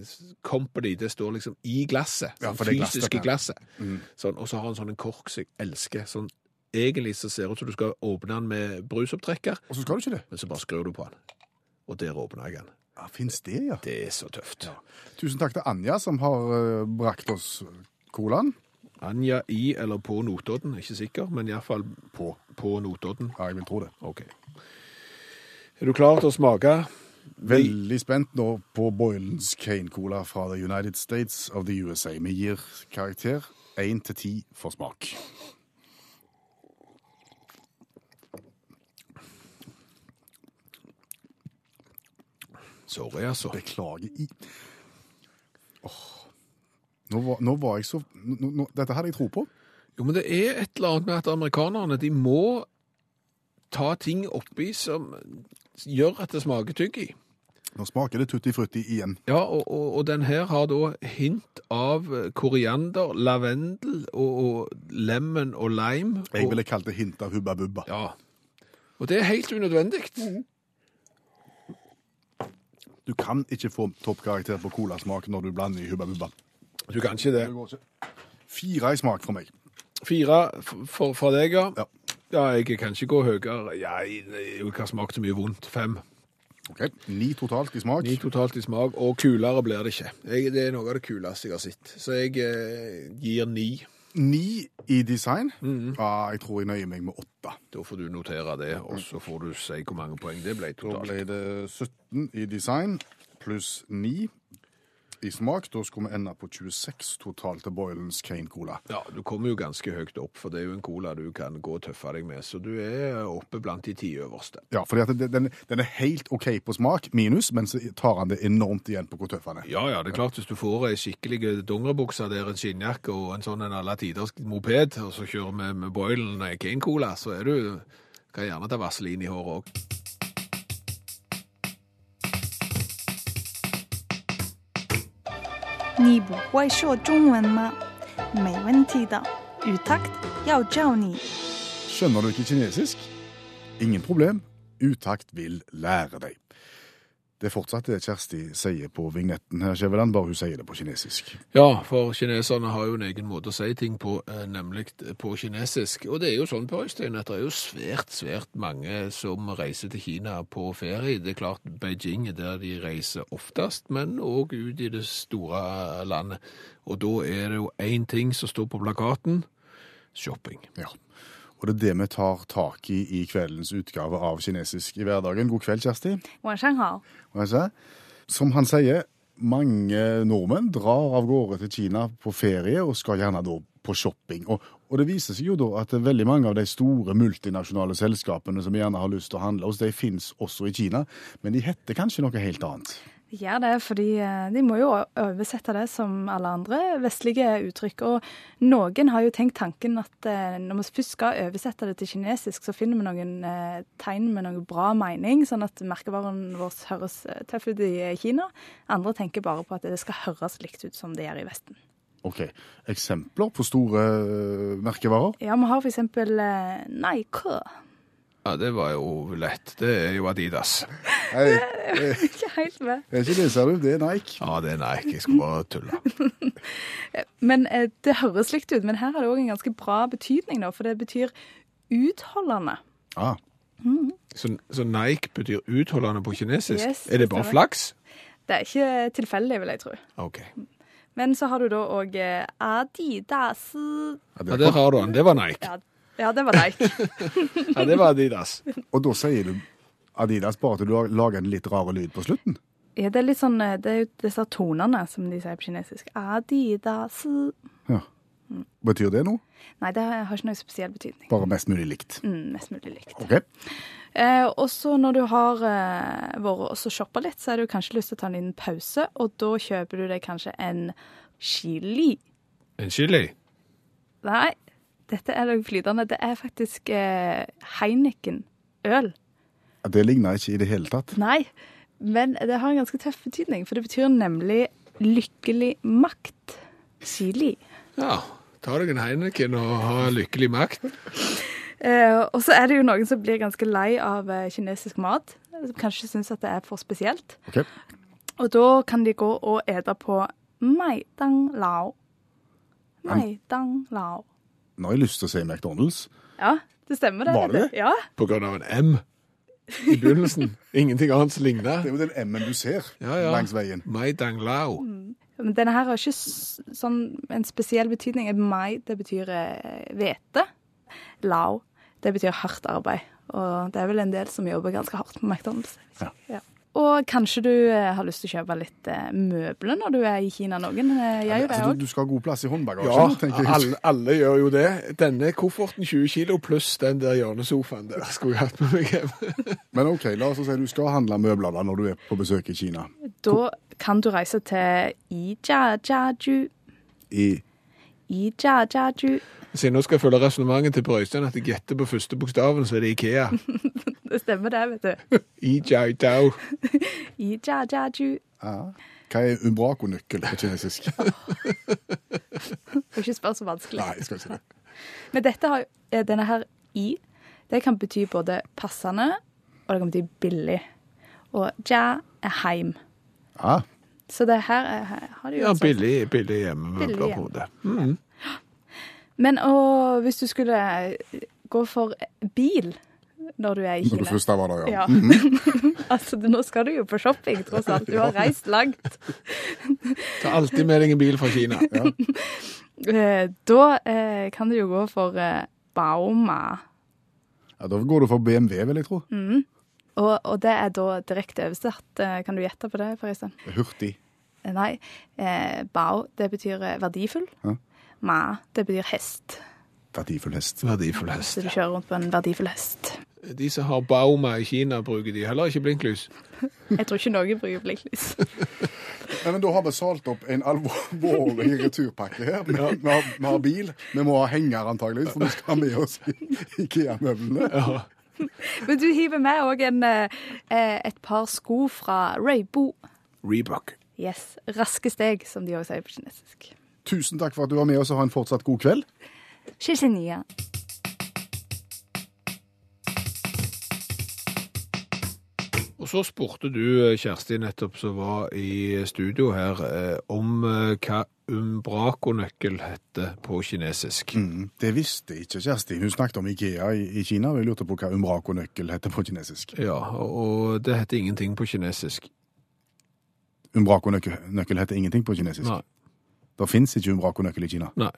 Company, det står liksom i glasset. Ja, sånn det fysiske glasset. glasset. Mm. Sånn, og så har han sånn en kork som jeg elsker. Sånn, egentlig så ser det ut som du skal åpne den med brusopptrekker, Og så skal du ikke det. men så bare skrur du på den. Og der åpner jeg den. Ja, Fins det, ja. Det er så tøft. Tusen takk til Anja, som har eh, brakt oss colaen. Anja i eller på Notodden, ikke sikker, men iallfall På. på Notodden. Ja, jeg vil tro det. Ok. Er du klar til å smake? Veldig spent nå på Boylens Cane Cola fra The United States of the USA. Vi gir karakter 1 til 10 for smak. Sorry, altså. Beklager i Åh. Nå, var, nå var jeg så nå, nå, Dette hadde jeg tro på. Jo, men det er et eller annet med at amerikanerne, de må ta ting oppi som gjør at det smaker tyggi. Nå smaker det tutti frutti igjen. Ja, og, og, og den her har da hint av koriander, lavendel og, og lemon og lime. Jeg ville kalt det hint av Hubba Bubba. Ja. Og det er helt unødvendig. Du kan ikke få toppkarakter på colasmak når du blander i Hubba Bubba. Du kan ikke det. Det går ikke. Fire i smak fra meg. Fire for, for deg, ja. Ja. Ja, jeg kan ikke gå høyere. Ja, jeg har smakt så mye vondt. Fem. Ok, Ni totalt i smak. Ni totalt i smak, og kulere blir det ikke. Jeg, det er noe av det kuleste jeg har sett. Så jeg eh, gir ni. Ni i design. Ja, jeg tror jeg nøyer meg med åtte. Da får du notere det, og så får du si hvor mange poeng det ble totalt. Da ble det 17 i design pluss 9 i smak. Da skulle vi ende på 26 totalt til Boylens Kane Cola. Ja, du kommer jo ganske høyt opp, for det er jo en cola du kan gå og tøffe deg med, så du er oppe blant de ti øverste. Ja, for den, den er helt OK på smak, minus, men så tar han det enormt igjen på hvor tøff han er. Ja, ja, det er klart hvis du får ei skikkelig dongeribukse der, en skinnjakke og en sånn en alle tiders moped, og så kjører med, med Boylen Kane Cola, så er du kan gjerne ta vaselin i håret òg. 你不会说中文吗？没问题的，语 takt 要教你。 Skjønner du ikke kinesisk? Ingen problem. Utakt vil lære deg. Det er fortsatt det Kjersti sier på vignetten her, Skjæveland, bare hun sier det på kinesisk. Ja, for kineserne har jo en egen måte å si ting på, eh, nemlig på kinesisk. Og det er jo sånn på Øystein at det er jo svært, svært mange som reiser til Kina på ferie. Det er klart Beijing er der de reiser oftest, men òg ut i det store landet. Og da er det jo én ting som står på plakaten shopping. Ja. Og det er det vi tar tak i i kveldens utgave av Kinesisk i hverdagen. God kveld, Kjersti. Som han sier, mange nordmenn drar av gårde til Kina på ferie og skal gjerne da på shopping. Og, og, det viser seg jo da at veldig mange av de store multinasjonale selskapene som gjerne har lyst til å handle hos, de finnes også i Kina, men de heter kanskje noe helt annet gjør det, fordi eh, de må jo oversette det som alle andre vestlige uttrykk. Og noen har jo tenkt tanken at eh, når vi først skal oversette det til kinesisk, så finner vi noen eh, tegn med noe bra mening, sånn at merkevaren vår høres tøff ut i Kina. Andre tenker bare på at det skal høres likt ut som det gjør i Vesten. Ok. Eksempler på store merkevarer? Ja, vi har eh, Nike. Ja, det var jo lett. Det er jo Adidas. Nei, Ikke helt med. det er ikke det, ser du. Det er Nike. Ja, det er Nike. Jeg skulle bare tulle. *laughs* Men eh, Det høres likt ut, men her har det òg en ganske bra betydning, da, for det betyr utholdende. Ah, Så, så Nike betyr utholdende på kinesisk? Yes, er det bare flaks? Det er ikke tilfeldig, vil jeg tro. OK. Men så har du da òg Adidas. ja, det der har du den. Det var Nike. Ja, ja, det var Nike. *laughs* Ja, det var Adidas. Og da sier du Adidas bare at du har lager en litt rar lyd på slutten? Ja, det er litt sånn eh, Det er jo disse tonene, som de sier på kinesisk. Adidas. Ja. Betyr det noe? Nei, det har ikke noe spesiell betydning. Bare mest mulig likt. Mm, mest mulig likt. Ok. Eh, og så når du har eh, vært og så shoppa litt, så har du kanskje lyst til å ta en liten pause, og da kjøper du deg kanskje en chili. En chili? Nei, dette er noe flytende. Det er faktisk eh, Heineken-øl. Det ligner ikke i det hele tatt. Nei, men det har en ganske tøff betydning, for det betyr nemlig lykkelig makt. Chili. Ja. Ta deg en Heineken og ha lykkelig makt. Eh, og så er det jo noen som blir ganske lei av eh, kinesisk mat. Som kanskje syns at det er for spesielt. Okay. Og da kan de gå og ete på Maidang Lao. Maidang Lao. Nå har jeg lyst til å si McDonald's. Ja, det stemmer det. Var det det? Ja, På grunn av en M i begynnelsen. *laughs* Ingenting annet som ligner. Det er jo den M-en du ser Ja, ja. langs veien. Mai Dang Lao. men denne her har ikke sånn en spesiell betydning. Mai, det betyr eh, hvete. Lao, det betyr hardt arbeid. Og det er vel en del som jobber ganske hardt på McDonald's. Ja. Ja. Og kanskje du eh, har lyst til å kjøpe litt eh, møbler når du er i Kina. Noen eh, gjør jo det Altså, òg. du, du skal ha god plass i håndbagasjen, Ja, tenker jeg. alle, alle gjør jo det. Denne kofferten 20 kilo pluss den der hjørnesofaen der skulle jeg hatt med meg hjem. *laughs* Men OK, la oss si du skal handle møbler da når du er på besøk i Kina. Da kan du reise til Ijiajiaju. I Ijiajiaju. Så nå skal jeg følge resonnementet til Brøystein at jeg gjetter på første bokstaven, så er det Ikea. *laughs* Det stemmer det, vet du. *laughs* I *laughs* Ijajaju. Ja. Hva er umbrako-nøkkel på kinesisk? Får ikke spørre så vanskelig. Nei, jeg skal ikke det. Men dette har, eh, denne her i, det kan bety både passende, og det kan bety billig. Og ja er heim. Ja, Så det her er, har de jo Ja, billig, billig hjemme. Billig det. Mm. Men og, hvis du skulle eh, gå for bil når du er i Kina når du først var der, ja. Ja. *laughs* altså, nå skal du jo på shopping, tross alt. Du har reist langt. *laughs* Ta alltid med deg en bil fra Kina. Ja. *laughs* Da eh, kan du jo gå for eh, Bauma. ja. Da går du for BMW, vil jeg tro. Og, og det er da direkte oversatt. Eh, Kan du gjette på det, forresten? Hurtig. Eh, Nei. Eh, Bao, det betyr eh, verdifull. Ja. Ma, det betyr hest. Verdifull hest. Verdifull hest. Så du kjører rundt på en verdifull hest. De som har Bauma i Kina, bruker de heller ikke blinklys. *laughs* Jeg tror ikke noen bruker blinklys. *laughs* Nei, men Da har vi salt opp en alvorlig returpakke her. Vi, vi, har, vi har bil. Vi må ha henger antageligvis, for vi skal ha med oss Ikea-møblene. *laughs* Men du hiver med òg et par sko fra Raybo. Reebok. Yes. Raske steg, som de òg sier på kinesisk. Tusen takk for at du var med oss, og ha en fortsatt god kveld. Shishiniya. Og så spurte du eh, Kjersti nettopp som var i studio her, eh, om eh, hva umbrakonøkkel heter på kinesisk. Mm, det visste ikke Kjersti. Hun snakket om Ikea i, Kina, og jeg lurte på hva umbraco-nøkkel heter på kinesisk. Ja, og det heter ingenting på kinesisk. Umbraco-nøkkel nøkkel heter ingenting på kinesisk. Nei. Det fins ikke umbraco-nøkkel i Kina. Nei.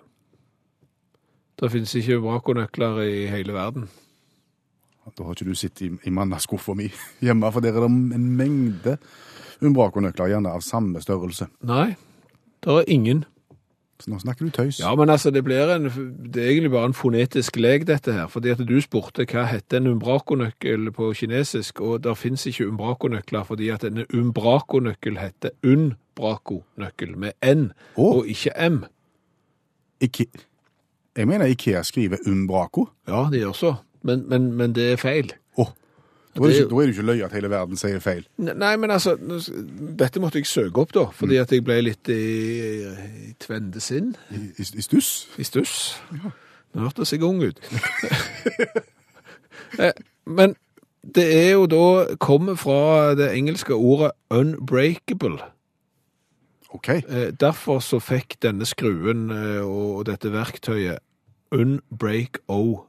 Det finnes ikke umbrakonøkler i hele verden. Da har ikke du sittet i, i mannaskuffa mi hjemme, for der er det en mengde umbraco-nøkler, gjerne av samme størrelse. Nei, det er ingen. Så nå snakker du tøys. Ja, men altså, det blir en, det er egentlig bare en fonetisk lek dette her, fordi at du spurte hva heter en umbrakonøkkel på kinesisk, og der finnes ikke umbrakonøkler, fordi at en umbrakonøkkel heter unbrakonøkkel med N, oh. og ikke M. Ikke... Jeg mener Ikea skriver umbraco. Ja, de gjør så, men, men, men det er feil. Da, er det ikke, da er det ikke løy at hele verden sier feil. Nei, men altså, dette måtte jeg søke opp da, fordi at jeg ble litt i, i tvende sinn, I, i, i stuss. i stuss. Det hørtes jeg ung ut. *laughs* Eh, men det er jo da, kommer fra det engelske ordet unbreakable. OK. Eh, Derfor så fikk denne skruen eh, og dette verktøyet Unbreak-O.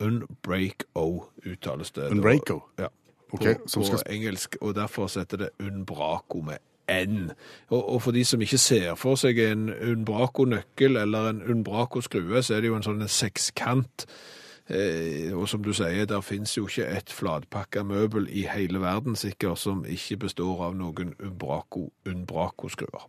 Unbreak-O uttales det. Unbreako. Ja. Okay, på, som på skal- engelsk, og derfor setter det Unbraco med N. Og, og for de som ikke ser for seg en Unbraco-nøkkel eller en Unbraco-skrue, så er det jo en sånn sekskant. Eh, og som du sier, der finnes jo ikke et flatpakka møbel i hele verden sikkert som ikke består av noen Unbraco- Unbraco-skruer.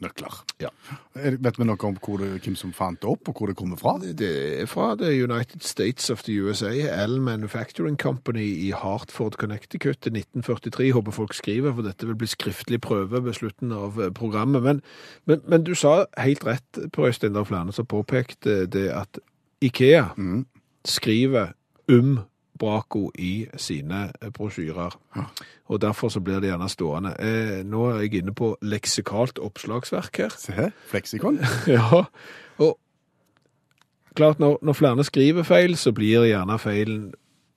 Nøkler. Ja. Vet vi noe om det, hvem som fant det opp, og hvor det kommer fra? Det er fra The United States of the USA, L Manufacturing Company i Hartford, Connecticut 1943. Håper folk skriver, for dette vil bli skriftlig prøve ved slutten av eh, programmet. Men, men, men du sa helt rett, Per Øystein, det er flere som påpekte det at Ikea skriver um Braco i sine eh, brosjyrer. Og derfor så blir det gjerne stående. Eh, nå er jeg inne på leksikalt oppslagsverk her. Se fleksikon. *laughs* Ja, og klart når, når flere skriver feil, så blir gjerne feilen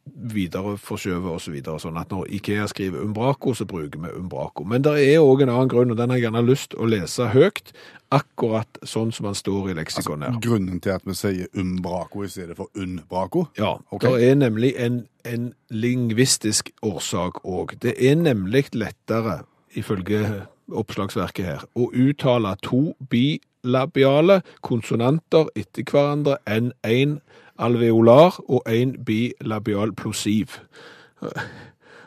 videre forskjøvet og så sånn at når IKEA skriver Umbraco, så bruker vi Umbraco. Men det er òg en annen grunn, og den har jeg gjerne lyst å lese høyt, akkurat sånn som den står i leksikonet. her. Grunnen til at vi sier umbraco i stedet for unbraco. Ja, Okay. det er nemlig en, en lingvistisk årsak òg. Det er nemlig lettere, ifølge oppslagsverket her, å uttale to bilabiale konsonanter etter hverandre enn én alveolar og én bilabial plosiv.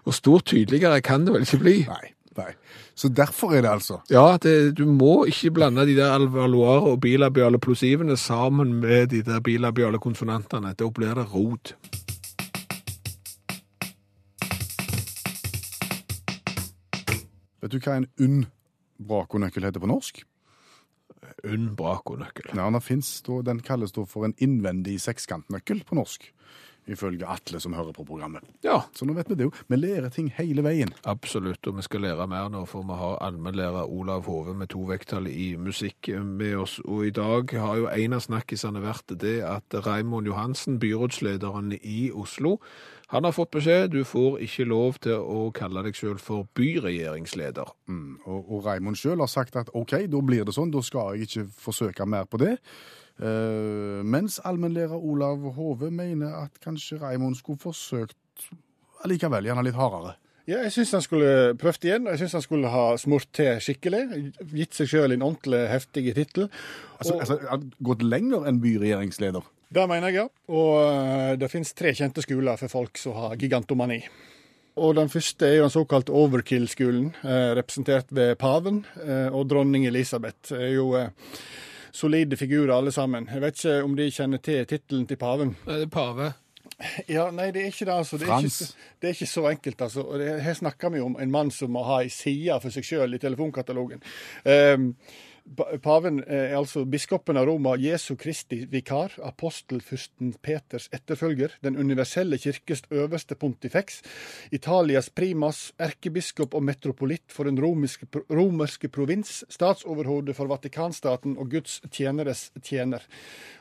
Og stort tydeligere kan det vel ikke bli? Nei, nei. Så derfor er det altså Ja, det, du må ikke blande de der alveolar og bilabiale plosivene sammen med de der bilabiale konsonantene. Da blir det rot. Vet du hva en unn brakonøkkel heter på norsk? Unbrakonøkkel. Ja, den, finnes, den kalles da for en innvendig sekskantnøkkel på norsk. Ifølge Atle som hører på programmet. Ja, Så nå vet vi det jo. Vi lærer ting hele veien. absolutt. Og vi skal lære mer nå, for vi har allmennlærer Olav Hove med to vekttall i musikk med oss. Og i dag har jo en av snakkisene vært det at Raimond Johansen, byrådslederen i Oslo, han har fått beskjed du får ikke lov til å kalle deg selv for byregjeringsleder. Mm. Og, og Raimond sjøl har sagt at OK, da blir det sånn, da skal jeg ikke forsøke mer på det. Uh, mens allmennlærer Olav Hove mener at kanskje Raimond skulle forsøkt allikevel, gjerne litt hardere. Ja, jeg syns han skulle prøvd igjen, og jeg syns han skulle ha smurt til skikkelig. Gitt seg sjøl en ordentlig heftig tittel. Altså, Og- altså gått lenger enn byregjeringsleder. Det mener jeg, ja. Og eh, det finnes tre kjente skoler for folk som har gigantomani. Og den første er jo den såkalte overkill-skolen, eh, representert ved paven. Eh, og dronning Elisabeth er jo eh, solide figurer alle sammen. Jeg vet ikke om de kjenner til tittelen til paven. Det er pave. Ja, nei, det er ikke det, altså. Det er, ikke, Frans. det er ikke så enkelt, altså. Og det, her snakker vi om en mann som må ha ei side for seg sjøl i telefonkatalogen. Ehm, pa- Paven er altså biskopen av Roma, Jesu Kristi vikar, apostelfyrsten Peters etterfølger, den universelle kirkes øverste pontifex, Italias primas, erkebiskop og metropolitt for den romerske, romerske provins, statsoverhode for Vatikanstaten og Guds tjeneres tjener.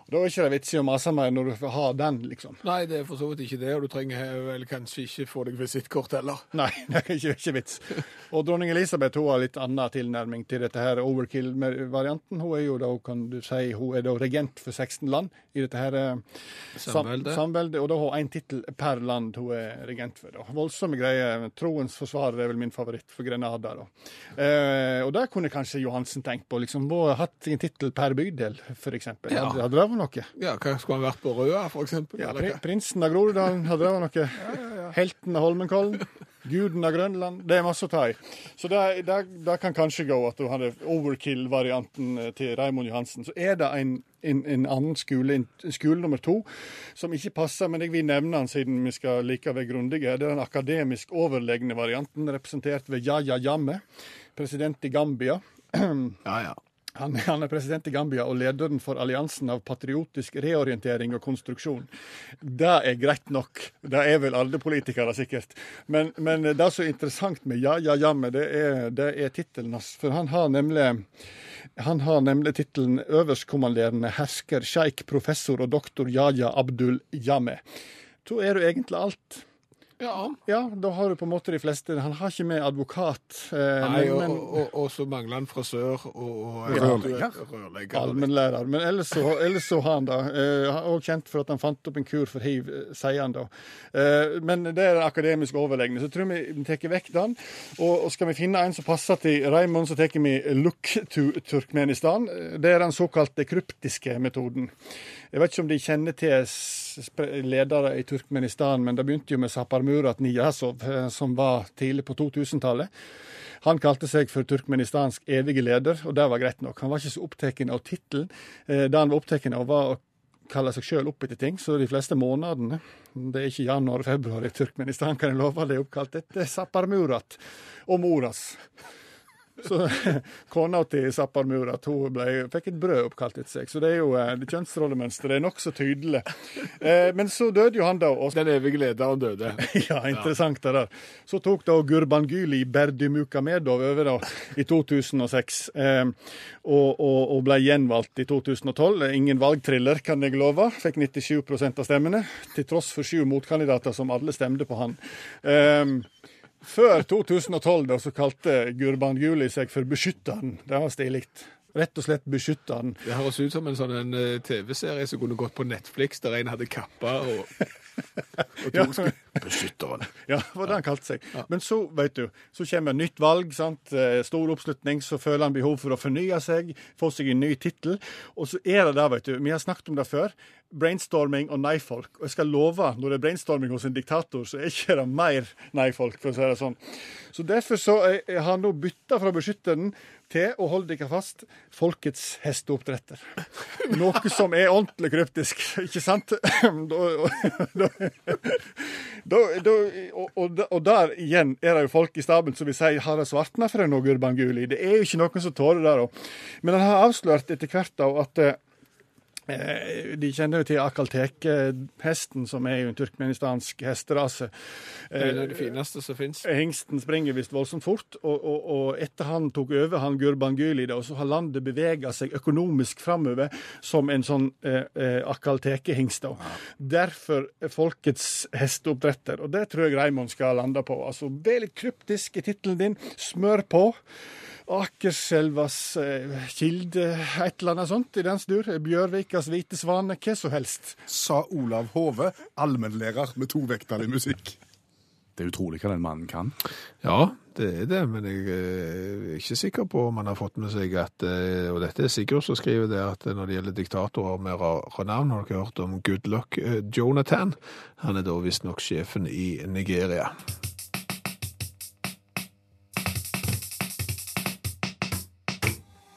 Da er ikke det vits i å mase mer når du får ha den, liksom. Nei, det er for så vidt ikke det, og du trenger vel kanskje ikke få deg visittkort heller. *laughs* Nei, det er ikke, ikke vits. Og dronning Elisabeth hun har litt annen tilnærming til dette her overkill-varianten. Hun er jo da, kan du si, hun er da regent for 16 land i dette her eh, Samveldet. samveldet. Og da har hun én tittel per land hun er regent for. da. Voldsomme greier. Troens forsvarer er vel min favoritt for Grenada. da. Eh, og der kunne kanskje Johansen tenkt på. liksom, Må ha hatt en tittel per bydel, f.eks. Ja. Hadde, hadde det vært noe? Ja, hva skulle han vært på Røa, for eksempel? Ja, eller? Prinsen av Groruddalen, hadde det vært noe? *laughs* Helten av Holmenkollen? Guden av Grønland. Det er masse å ta i. Så det, det, det kan kanskje gå at du hadde overkill-varianten eh, til Raymond Johansen. Så er det en, en, en annen skole, en skole nummer to, som ikke passer, men jeg vil nevne den siden vi skal like være grundige. Det er den akademisk overlegne varianten, representert ved Yaya Yame, president i Gambia. *clears throat* Ja, ja. Han, han er president i Gambia og lederen for alliansen av patriotisk reorientering og konstruksjon. Det er greit nok. Det er vel alle politikere, sikkert. Men, men det som er interessant med Ja, ja, jammen, det er, er tittelen hans. For han har nemlig han har nemlig tittelen øverstkommanderende hersker, sjeik, professor og doktor Yahya Abdul Yame. Da er du egentlig alt. Ja. Ja, da har du på en måte de fleste. Han har ikke med advokat. Eh, Nei, og, men, og, og, og så mangler han frisør og, og Rørlegger. rørlegger. Allmennlærer. Men ellers så, ellers så har han det. Eh, han også kjent for at han fant opp en kur for hiv, eh, sier han da. Eh, men det er den akademisk overlegne. Så jeg tror vi tar vekk den. Og, og skal vi finne en som passer til Raymond, så tar vi look to Turkmenistan. Det er den såkalte kryptiske metoden. Jeg vet ikke om de kjenner til ledere i Turkmenistan, men det begynte jo med Saparmurat Niyazov, eh, som var tidlig på 2000-tallet. Han kalte seg for Turkmenistansk evige leder, og det var greit nok. Han var ikke så opptatt av tittelen. Eh, Det han var opptatt av, var å kalle seg sjøl opp etter ting. Så de fleste månedene, det er ikke januar og februar i Turkmenistan, kan jeg love, det er oppkalt etter Saparmurat og moras. Så *laughs* kona til Zappar Murat hun ble, fikk et brød oppkalt etter seg. Så det er jo eh, det kjønnsrollemønsteret er nokså tydelig. Eh, men så døde jo han da. Og, Den evige lederen døde. *laughs* ja, interessant det der. Så tok da Gurbanguly Berdimukamedov over da i 2006, eh, og, og, og ble gjenvalgt i 2012. Ingen valgthriller, kan jeg love. Fikk 97% av stemmene, til tross for sju motkandidater som alle stemte på han. Eh, før 2012 da, så kalte Gurban Guli seg for Beskytteren. Det var stilig. Rett og slett Beskytteren. Det høres ut som en sånn eh, TV-serie som kunne gått på Netflix, der en hadde kappa og, og to skulle Beskytteren. Ja, det var det han kalte seg. Men så, vet du, så kommer nytt valg, sant? eh, stor oppslutning, så føler han behov for å fornye seg, få seg en ny tittel. Og så er det der, vet du, vi har snakket om det før, brainstorming og nei-folk. Og jeg skal love, når det er brainstorming hos en diktator, så er ikke det mer nei-folk, for å si det sånn. Så derfor så jeg har nå bytta fra beskytteren til, og hold dere fast, folkets hesteoppdretter. Noe som er ordentlig kryptisk, ikke sant? *laughs* Da- da- da, og, og, der igjen er det jo folk i staben som vil si har det svartna for en Gurbanguly. Det er jo ikke noen som tåler det. Men han har avslørt etter hvert da at eh, de kjenner jo til akalteke-hesten, som er jo en turkmenistansk hesterase. Det er det fineste som fins. Hengsten springer visst voldsomt fort, og, og, og etter han tok over, han Gurbanguly, da, så har landet bevega seg økonomisk framover som en sånn eh, akalteke-hengst. da. Derfor er folkets hesteoppdretter, og det tror jeg Raymond skal lande på. Altså, Vær litt kryptisk i tittelen din, smør på. Akerselvas eh, kilde, et eller annet sånt i den stur. Bjørvikas hvite svane, hva som helst. Sa Olav Hove, allmennlærer med to vekter i musikk. Det er utrolig hva den mannen kan. Ja, det er det, men jeg eh, er ikke sikker på om han har fått med seg at eh, Og dette er Sigurd som skriver det, at når det gjelder diktatorer med rare navn, har dere hørt om Good Luck Jonathan? Han er da visstnok sjefen i Nigeria.